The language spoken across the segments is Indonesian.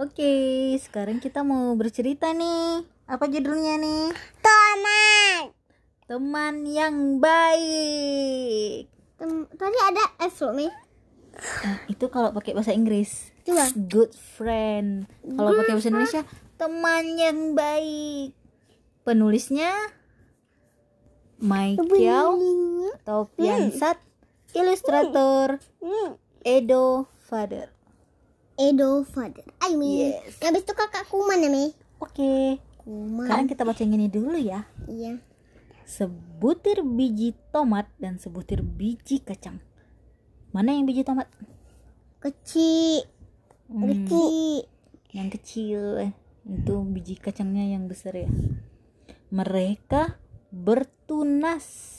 Oke, sekarang kita mau bercerita nih. Apa judulnya nih? Tomat. Teman yang baik. Tem- Tadi ada F loh. Nah, itu kalau pakai bahasa Inggris. Coba. Good friend. Kalau pakai bahasa Indonesia, teman yang baik. Penulisnya Michael atau Piansat, ilustrator Hmm. Edo Father. Edo Father. Ay, Mi. Yes. Habis itu kakak Kuman ya. Oke, Kuman. sekarang kita baca yang ini dulu ya. Iya. Sebutir biji tomat dan sebutir biji kacang. Mana yang biji tomat? Kecil. Hmm, Kecil. yang kecil. eh. Itu biji kacangnya yang besar ya. Mereka bertunas.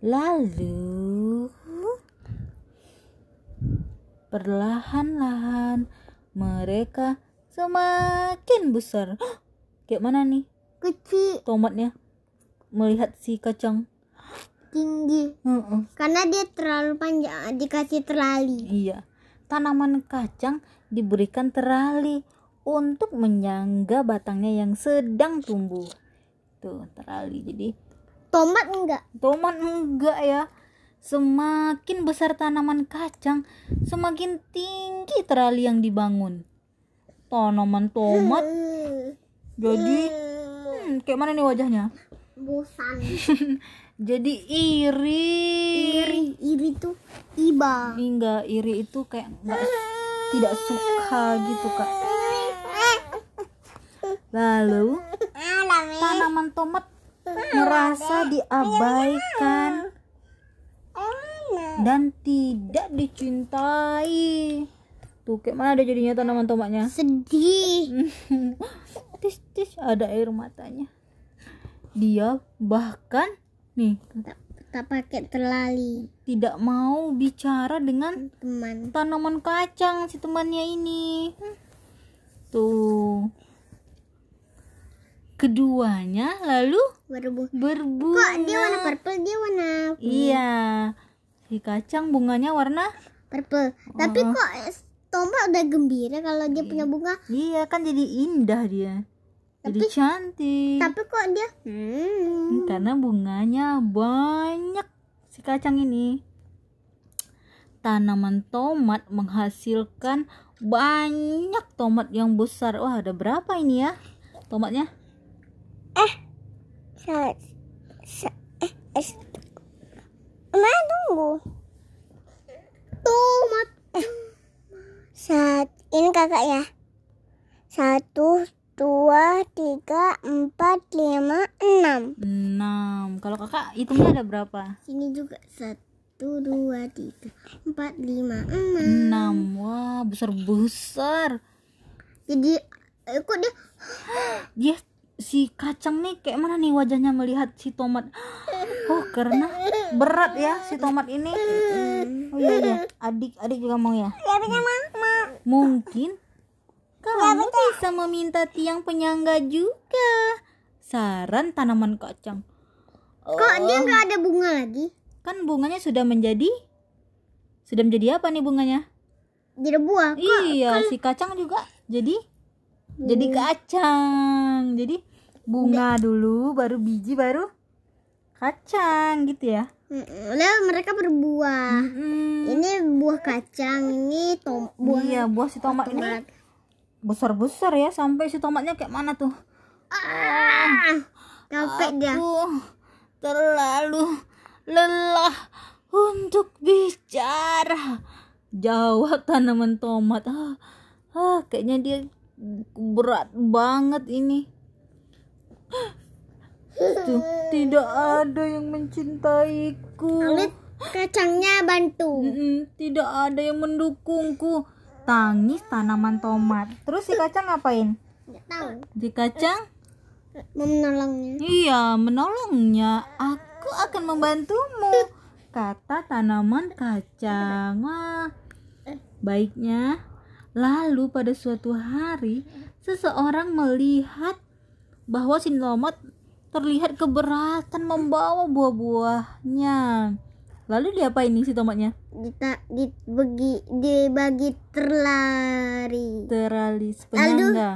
Lalu perlahan-lahan mereka semakin besar. Kayak mana nih Kecil. tomatnya? Melihat si kacang. Tinggi. Heeh. Karena dia terlalu panjang. Dikasih terlali. Iya, tanaman kacang diberikan terali untuk menyangga batangnya yang sedang tumbuh. Tuh, terali. Jadi, Tomat enggak? tomat enggak ya. Semakin besar tanaman kacang, semakin tinggi terali yang dibangun. Tanaman tomat jadi hmm, kayak mana nih wajahnya? Bosan. Jadi iri. iri. Iri tuh iba. Enggak, iri itu kayak nggak tidak suka gitu, Kak. Lalu tanaman tomat merasa diabaikan dan tidak dicintai. Tuh kayak mana ada jadinya tanaman tomatnya? Sedih. tis tis ada air matanya. Dia bahkan nih Tak, tak pakai terlali. tidak mau bicara dengan Teman. tanaman kacang si temannya ini. Tuh. Keduanya lalu Berbu. berbunga. Kok dia warna purple? Dia warna Iya. Si kacang bunganya warna purple. Tapi kok es- tomat udah gembira kalau dia punya bunga. Iya kan jadi indah dia. Jadi cantik. Tapi kok dia hmm. Karena bunganya banyak si kacang ini. Tanaman tomat menghasilkan banyak tomat yang besar. Wah, ada berapa ini ya? Tomatnya? Sa, sa, eh, es. Ma, tunggu. Tomat. Eh. Sat, ini kakak ya. Satu, dua, tiga, empat, lima, enam. 6. Kalau kakak hitungnya ada berapa? Sini juga satu, dua, tiga, empat, lima, enam. 6. Wah, besar-besar. Jadi, eh, kok dia Dia si kacang nih kayak mana nih wajahnya melihat si tomat. Oh, karena berat ya si tomat ini. Oh iya iya, adik-adik juga mau ya. Mungkin kamu bisa meminta tiang penyangga juga. Saran tanaman kacang. Kok dia nggak ada bunga lagi? Kan bunganya sudah menjadi sudah menjadi apa nih bunganya? Jadi buah. Iya, si kacang juga jadi jadi kacang. Jadi bunga dulu, baru biji, baru kacang gitu ya. Lalu mereka berbuah. Mm, Ini buah kacang, ini tom buah iya, buah si tomat ini tomat. besar-besar ya sampai si tomatnya kayak mana tuh? Ah, capek dia. Terlalu lelah untuk bicara. Jawab tanaman tomat. Ah, ah kayaknya dia berat banget ini. Tuh, tidak ada yang mencintaiku. Lalu kacangnya bantu. Mm-mm, tidak ada yang mendukungku. Tangis tanaman tomat. Terus si kacang ngapain? Nggak tahu. Si kacang menolongnya. Iya, menolongnya. Aku akan membantumu, kata tanaman kacang. Wah, baiknya. Lalu pada suatu hari, seseorang melihat bahwa si tomat terlihat keberatan membawa buah-buahnya. Lalu diapain nih si tomatnya? Kita dibagi dibagi terlari. Terali tali penyangga.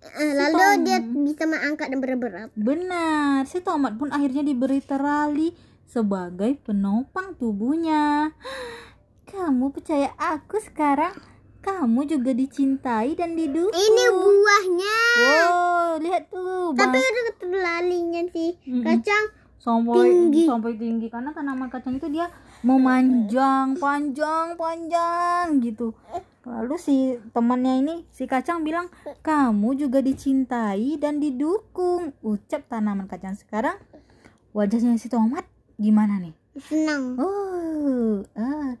Eh, lalu dia bisa mengangkat dan berat-berat. Benar, si tomat pun akhirnya diberi terali sebagai penopang tubuhnya. Kamu percaya aku sekarang? Kamu juga dicintai dan didukung. Ini buahnya. Wow, lihat tuh. Tapi Bang. udah terlalinya sih. Kacang sampai tinggi. sampai tinggi karena tanaman kacang itu dia memanjang, panjang, panjang gitu. Lalu si temannya ini si kacang bilang, "Kamu juga dicintai dan didukung." Ucap tanaman kacang sekarang wajahnya si tomat gimana nih? senang. Oh, ah,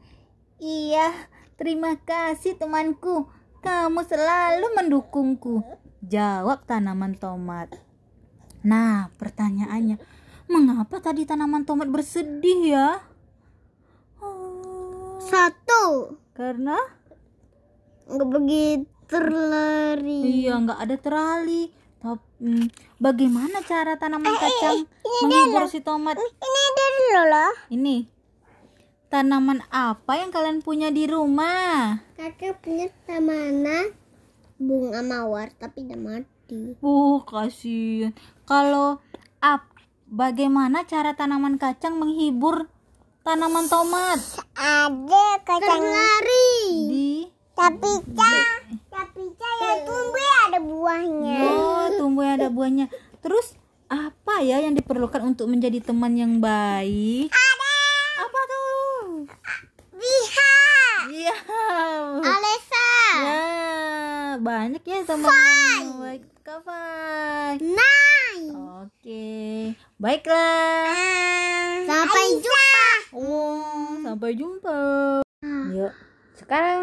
iya. Terima kasih temanku. Kamu selalu mendukungku. Jawab tanaman tomat. Nah, pertanyaannya, mengapa tadi tanaman tomat bersedih ya? Oh, Satu. karena Nggak begitu terlari. iya nggak ada terali. Tapi, hmm, bagaimana cara tanaman kacang menghibur si tomat? Ini dari Lola. Ini tanaman apa yang kalian punya di rumah? Kakak punya tamanan bunga mawar tapi udah mati. Uh, kasihan. Kalau ap, bagaimana cara tanaman kacang menghibur tanaman tomat? Ada kacang lari. Di Tapi tapi yang tumbuh ada buahnya. oh, tumbuh ada buahnya. Terus apa ya yang diperlukan untuk menjadi teman yang baik? Ada. Apa tuh? Lihat. Iya. Alesa. Ya, banyak ya teman baik. Kafai. Nine. Oke, baiklah. Sampai jumpa. Oh, sampai jumpa. Yuk, sekarang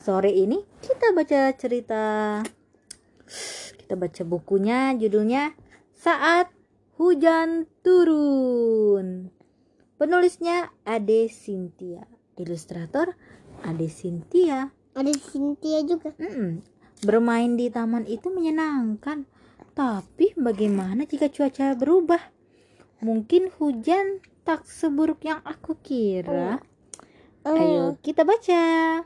sore ini kita baca cerita. Kita baca bukunya, judulnya Saat Hujan Turun. Penulisnya Ade Sintia, ilustrator Ade Sintia. Ada Cynthia juga. Mm-mm. Bermain di taman itu menyenangkan. Tapi bagaimana jika cuaca berubah? Mungkin hujan tak seburuk yang aku kira. Ayo kita baca.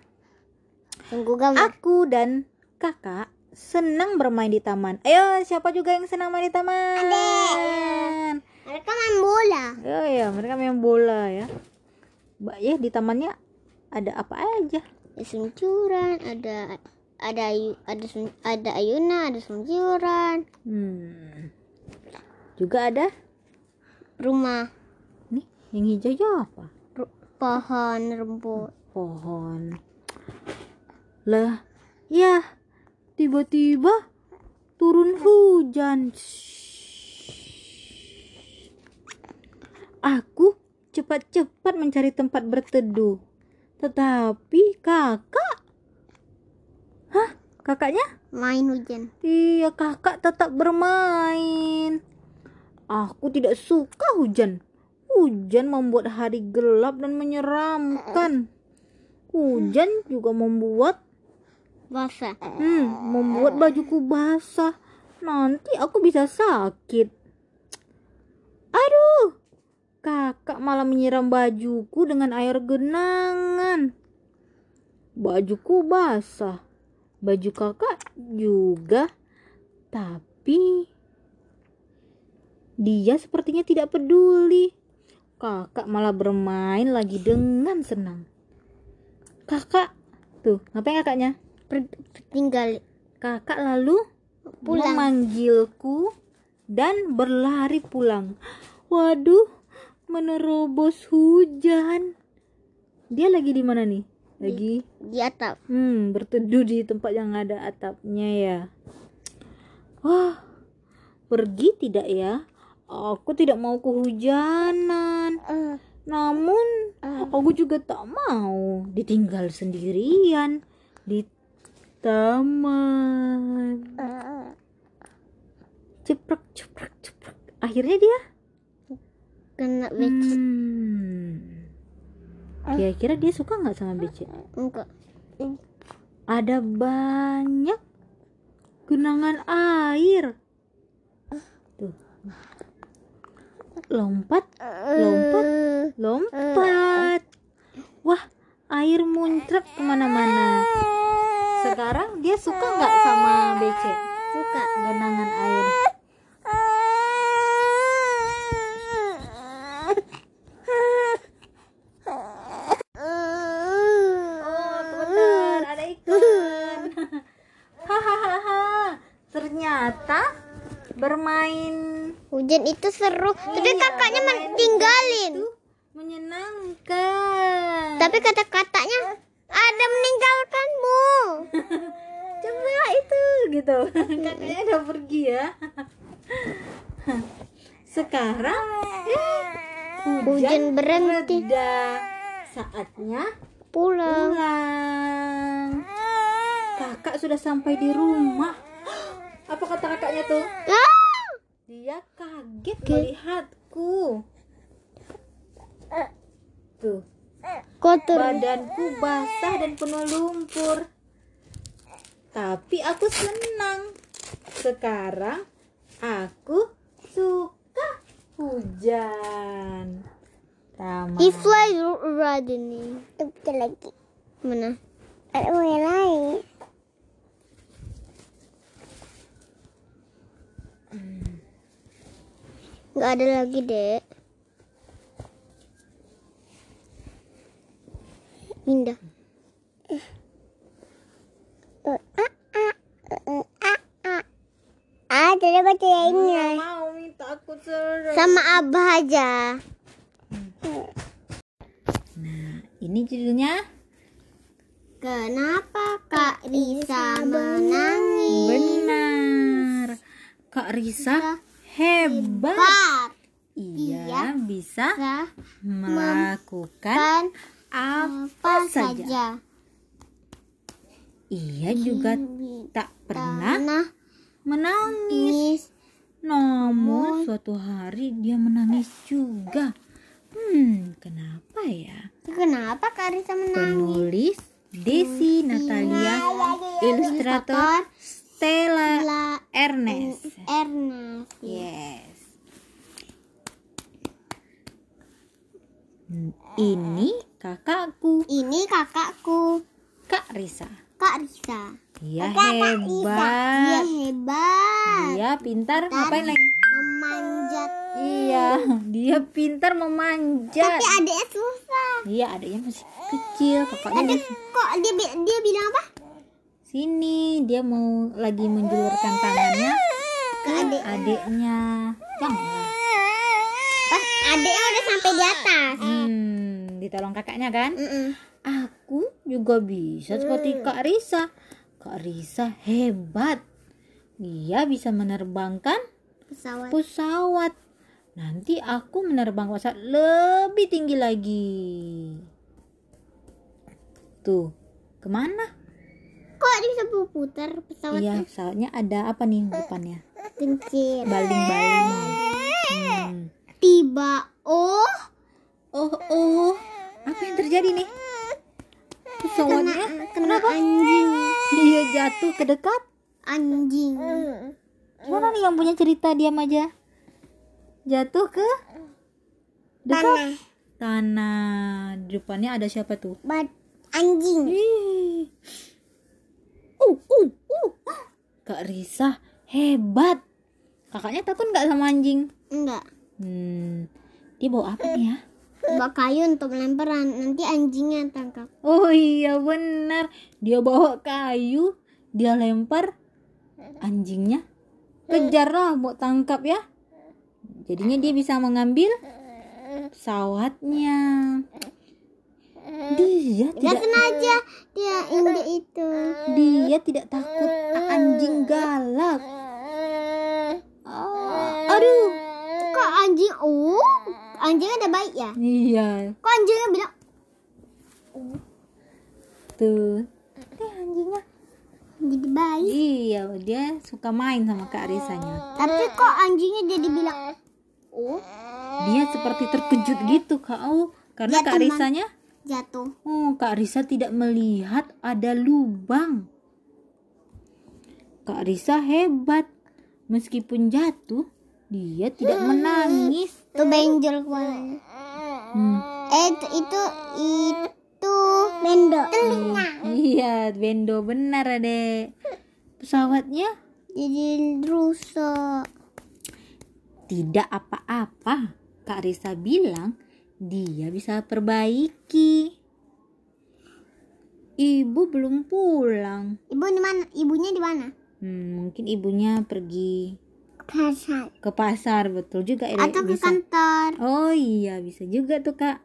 Tunggu gambar. Aku dan kakak senang bermain di taman. Ayo siapa juga yang senang main di taman? Mereka main bola. Oh ya, mereka main bola ya. Mbak ya di tamannya ada apa aja? Ada seluncuran, ada ada ayu, ada sun- ada ayunan, ada seluncuran. Hmm. Juga ada Rumah, nih yang hijau apa? ru- pohon, rumput. pohon. Lah, ya, tiba-tiba turun hujan. Aku cepat-cepat mencari tempat berteduh. Tetapi kakak Hah? Kakaknya? Main hujan. Iya, kakak tetap bermain. Aku tidak suka hujan. Hujan membuat hari gelap dan menyeramkan. Hujan juga membuat Basah. hmm, membuat bajuku basah. Nanti aku bisa sakit. Aduh. Kakak malah menyiram bajuku dengan air genangan. Bajuku basah. Baju kakak juga. Tapi dia sepertinya tidak peduli. Kakak malah bermain lagi dengan senang. Kakak, tuh, ngapain kakaknya? Tinggal Kakak lalu Pulang. memanggilku dan berlari pulang. Waduh, menerobos hujan. Dia lagi di mana nih? Lagi di atap. hmm, berteduh di tempat yang ada atapnya ya. Wah, pergi tidak ya? Aku tidak mau kehujanan. Namun, aku juga tak mau ditinggal sendirian di taman. Ceprek, ceprek, ceprek. Akhirnya dia Kena becek. Hmm. Kira-kira dia suka nggak sama becek? Enggak. Ada banyak genangan air. Tuh. Lompat, lompat, lompat. Wah, air muncrat ke mana-mana. sekarang dia suka nggak sama BC Suka. genangan air oh benar ada ikan hahaha ternyata bermain Hujan itu seru. Tapi Iya, kakaknya meninggalin. menyenangkan Tapi kata-katanya ada meninggalkanmu. coba itu gitu kakaknya udah pergi ya sekarang eh, Hujan berhenti. reda saatnya Pulang. pulang kakak sudah sampai di rumah apa kata kakaknya tuh Ah! Dia kaget melihatku tuh Kotor. badanku basah dan penuh lumpur tapi aku senang sekarang aku suka hujan Rama He flies running. Itu lagi. Mana? Ada yang lain. Nggak ada lagi, Dek. Indah. Ah, tidak baca yang ini. Nggak mau minta aku seru Sama Abah aja. nah ini judulnya Kenapa Kak Risa menangis? benar Kak Risa hebat Pak, ia bisa Risa melakukan kan apa saja. saja. ia juga tak pernah Tanah menangis. namun suatu hari dia menangis juga. Hmm kenapa ya? Kenapa Kak Risa menangis? penulis Desi Natalia ilustrator Stella La Ernest. Ernest. yes. Ini kakakku Ini kakakku, Kak Risa Kak Risa. dia Dia hebat hebat. dia pintar ngapain lagi Memanjat. iya dia pintar memanjat Tapi adiknya susah. iya adiknya masih kecil kakaknya Ada masih kok dia dia bilang apa? sini dia mau lagi menjulurkan tangannya Ke adik. adiknya janganlah Pas adiknya udah sampai di atas. hmm ditolong kakaknya kan? Mm-mm. aku juga bisa seperti Kak Risa. Kak Risa hebat. Dia bisa menerbangkan Pesawat. pesawat. Nanti aku menerbang pesawat lebih tinggi lagi. Tuh ke mana? Kok bisa putar pesawat iya pesawatnya ada apa nih depannya? Kencir? baling-baling hmm. Tiba. Oh, oh oh apa yang terjadi nih pesawatnya kena anjing. iya jatuh ke dekat Anjing. mana nih yang punya cerita diam aja jatuh ke dekat tanah di depannya ada siapa tuh Bad anjing. Uh, uh, uh. Kak Risa hebat. Kakaknya takut nggak sama anjing? Enggak. Hmm, dia bawa apa nih ya? Bawa kayu untuk lemparan. Nanti anjingnya tangkap. Oh iya benar, dia bawa kayu, dia lempar anjingnya. Kejarlah mau tangkap ya. Jadinya dia bisa mengambil pesawatnya. Dia tidak sengaja dia injek itu. dia tidak takut anjing galak. Ah, aduh. Kok anjing? Oh, anjing ada baik ya? Iya, Kok anjingnya bilang tuh. Eh anjingnya. Jadi baik? Iya, dia suka main sama Kak Risanya. Tapi kok anjingnya jadi bilang oh Dia seperti terkejut gitu, Kak. Oh, karena Ya, Kak teman. Risanya jatuh? Oh, Kak Risa tidak melihat ada lubang. Kak Risa hebat. Meskipun jatuh, dia tidak menangis. Tuh benjol kepalanya. Hmm. Eh itu itu, itu Bendo. Telinga. Iya, bendo benar adek. Pesawatnya Jadi rusak. tidak apa-apa. Kak Risa bilang dia bisa perbaiki. Ibu belum pulang. Ibu di mana? Ibunya di mana? Hmm, mungkin ibunya pergi Pasar. ke pasar, betul juga Ede. Atau ke bisa. kantor. Oh iya, bisa juga tuh Kak.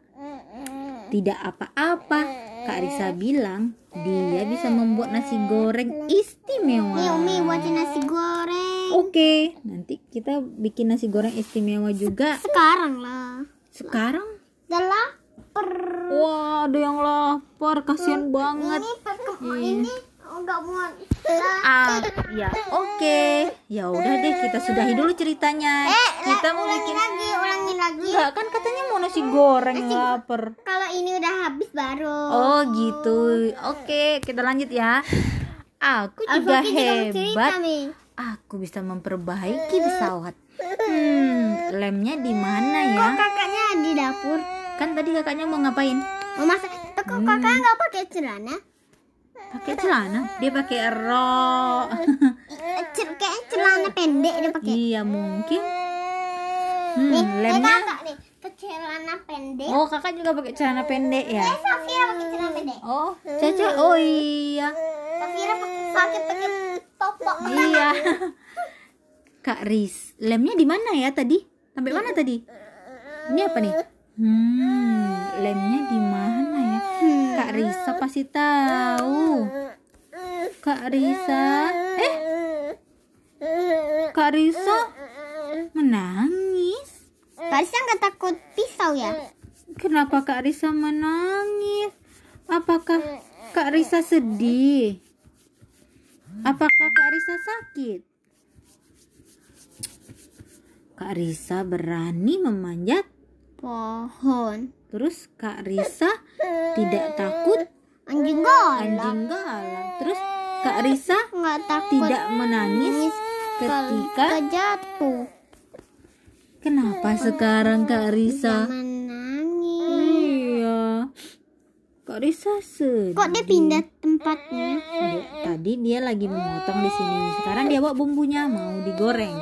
Tidak apa-apa. Kak Risa bilang dia bisa membuat nasi goreng istimewa. Umi buatin nasi goreng. Oke, nanti kita bikin nasi goreng istimewa juga. Sekarang lah. Sekarang, Udah lapar. wah ada yang lapar, kasihan banget. Ini pakai ini enggak muat. Ah, ya oke. Ya udah deh, kita sudahi dulu ceritanya. kita mau bikin Lagi ulangi lagi. Enggak kan katanya mau nasi goreng lapar. Kalau ini udah habis baru. Oh gitu. Oke, kita lanjut ya. Aku juga Alfaki juga mau cerita, hebat. Aku bisa memperbaiki pesawat. Hmm, lemnya di mana ya? Kakaknya di dapur. Kan tadi kakaknya mau ngapain? Mau masak. Kok kakak nggak pakai celana? Pakai celana. Dia pakai rok. Eh, Kayak celana pendek dia pakai. iya mungkin. Hmm, Nih, lemnya. kakak nih. Celana pendek. Oh, kakak juga pakai celana pendek ya? Eh, Safira pakai celana pendek. Oh, Caca. Oh iya. Safira pakai pakai popok. Iya. Kak Riz, lemnya di mana ya tadi? Sampai mana tadi? Ini apa nih? Hmm, lemnya di mana? Kak Risa pasti tahu. Kak Risa, eh, Kak Risa menangis. Karisnya nggak takut pisau ya? Kenapa Kak Risa menangis? Apakah Kak Risa sedih? Apakah Kak Risa sakit? Kak Risa berani memanjat. Pohon. Terus Kak Risa tidak takut Anjing galak. anjing galak. Terus Kak Risa Nggak takut tidak menangis ketika ketika jatuh. Kenapa sekarang Kak Risa? Menangis. Iya. Kak Risa sedih. Kok dia pindah tempatnya? Dia- tadi dia lagi memotong di sini. Sekarang dia bawa bumbunya mau digoreng.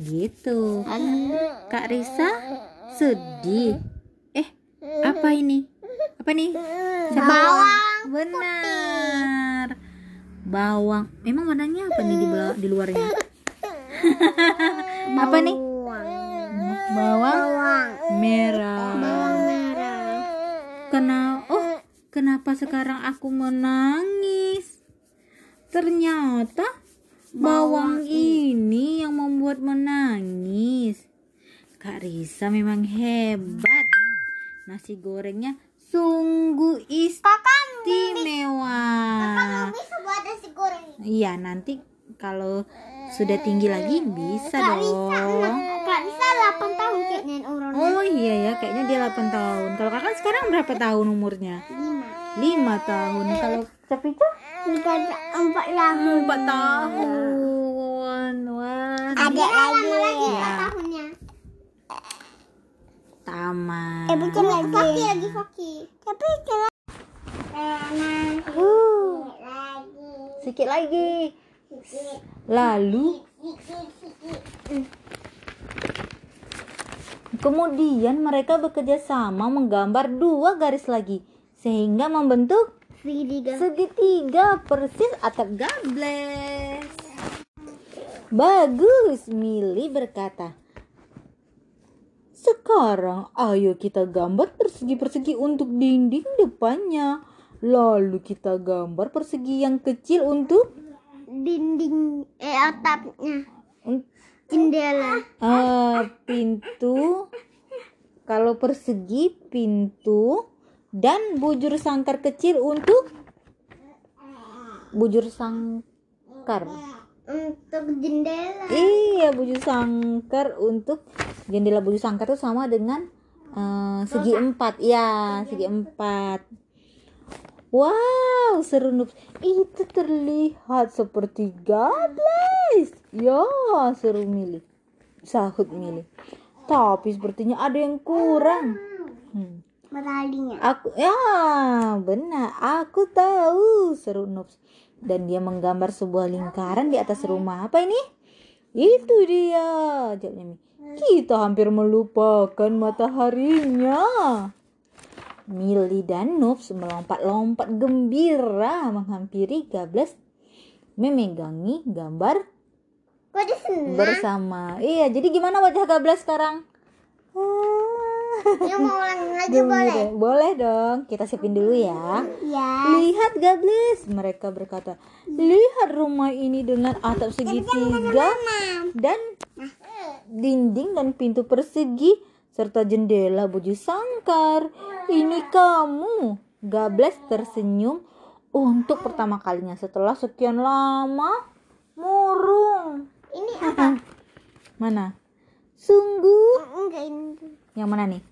Gitu. Kak Risa sedih. Apa ini? Apa nih? Siapa? Bawang Benar. Bawang. Emang warnanya apa nih di di luarnya? apa nih? Bawang Bawang. merah. Bawang merah. Kenapa? Oh, kenapa sekarang aku menangis? Ternyata bawang ini yang membuat menangis. Kak Risa memang hebat. Nasi gorengnya sungguh istimewa. Bisa buat nasi goreng. Iya, nanti kalau sudah tinggi lagi bisa dong. Kak Risa 8 tahun kayaknya umurnya. Oh iya ya, kayaknya dia 8 tahun. Kalau kakak sekarang berapa tahun umurnya? 5. 5 tahun. Kalau Capica? Tiga empat tahun. 4 tahun. Wah. Ada lagi. lagi Ya. empat Tamat. Eh bukan lagi. Faki lagi Faki. Tapi lagi. Sedikit lagi. Lalu kemudian mereka bekerja sama menggambar dua garis lagi sehingga membentuk Segitiga. segitiga persis atap gables. Bagus, Mili berkata. Sekarang ayo kita gambar persegi-persegi untuk dinding depannya. Lalu kita gambar persegi yang kecil untuk Dinding eh atapnya. Jendela. eh, pintu. Kalau persegi pintu dan bujur sangkar kecil untuk bujur sangkar. Untuk jendela. Iya, bujur sangkar untuk jendela bujur sangkar itu sama dengan eh, segi empat, ya segi empat. Wow, seru Nups. Itu terlihat seperti gables. Ya, seru Mili. Sahut Mili. Tapi sepertinya ada yang kurang. Hmm. Aku ya benar, aku tahu seru Noobs. Dan dia menggambar sebuah lingkaran di atas rumah. Apa ini? Itu dia, jawabnya Mi. Kita hampir melupakan mataharinya. Milly dan Noobs melompat-lompat gembira menghampiri Gables memegangi gambar bersama. Iya, jadi gimana wajah Gables sekarang? Dia mau lagi boleh? Boleh dong, kita siapin dulu ya. Ya. Lihat Gables, mereka berkata. Lihat rumah ini dengan atap segitiga dan dinding dan pintu persegi serta jendela buju sangkar. Ini kamu. Gables tersenyum untuk pertama kalinya setelah sekian lama murung. Ini apa? Mana? Sungguh. Enggak ini. Yang mana nih?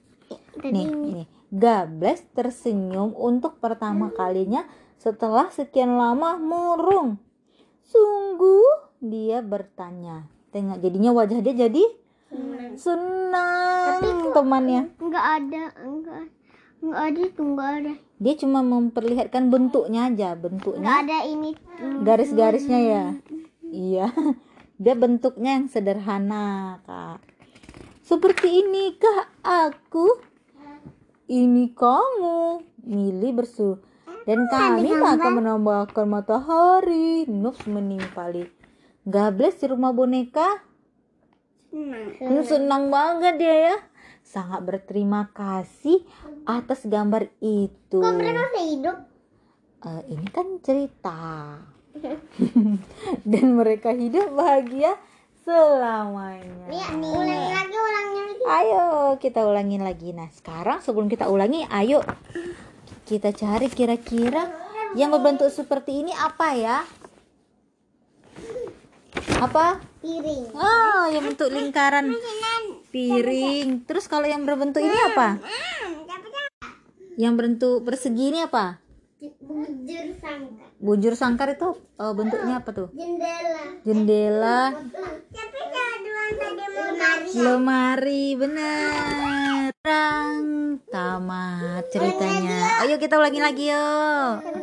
Tadi Nih, ini. ini. Gables tersenyum untuk pertama kalinya setelah sekian lama murung. Sungguh, dia bertanya. Tengok, jadinya wajah dia jadi senang temannya. Enggak ada, enggak. Enggak ada itu, enggak ada. Dia cuma memperlihatkan bentuknya aja, Enggak bentuknya ada ini. garis-garisnya ya. Iya. Dia bentuknya yang sederhana, Kak. Seperti ini kah aku? Ini kamu. Mili bersu. Dan kami akan menambahkan matahari. Nups menimpali. Gables di rumah boneka. Senang. Hmm, Senang banget dia ya. Sangat berterima kasih atas gambar itu. Kok mereka bisa hidup? Eh, ini kan cerita. Dan mereka hidup bahagia selamanya. Nih, nih. Ulangi lagi, ulangi lagi. Ayo kita ulangin lagi. Nah sekarang sebelum kita ulangi, ayo kita cari kira-kira yang berbentuk seperti ini apa ya? Apa? Piring. Oh, yang bentuk lingkaran piring. Terus kalau yang berbentuk ini apa? Yang berbentuk persegi ini apa? Bujur sangka. Bujur sangkar itu eh, bentuknya apa tuh? Jendela. Jendela, Tapi lemari. lemari, bener. Terang, tamat ceritanya. Ayo kita ulangi lagi yuk.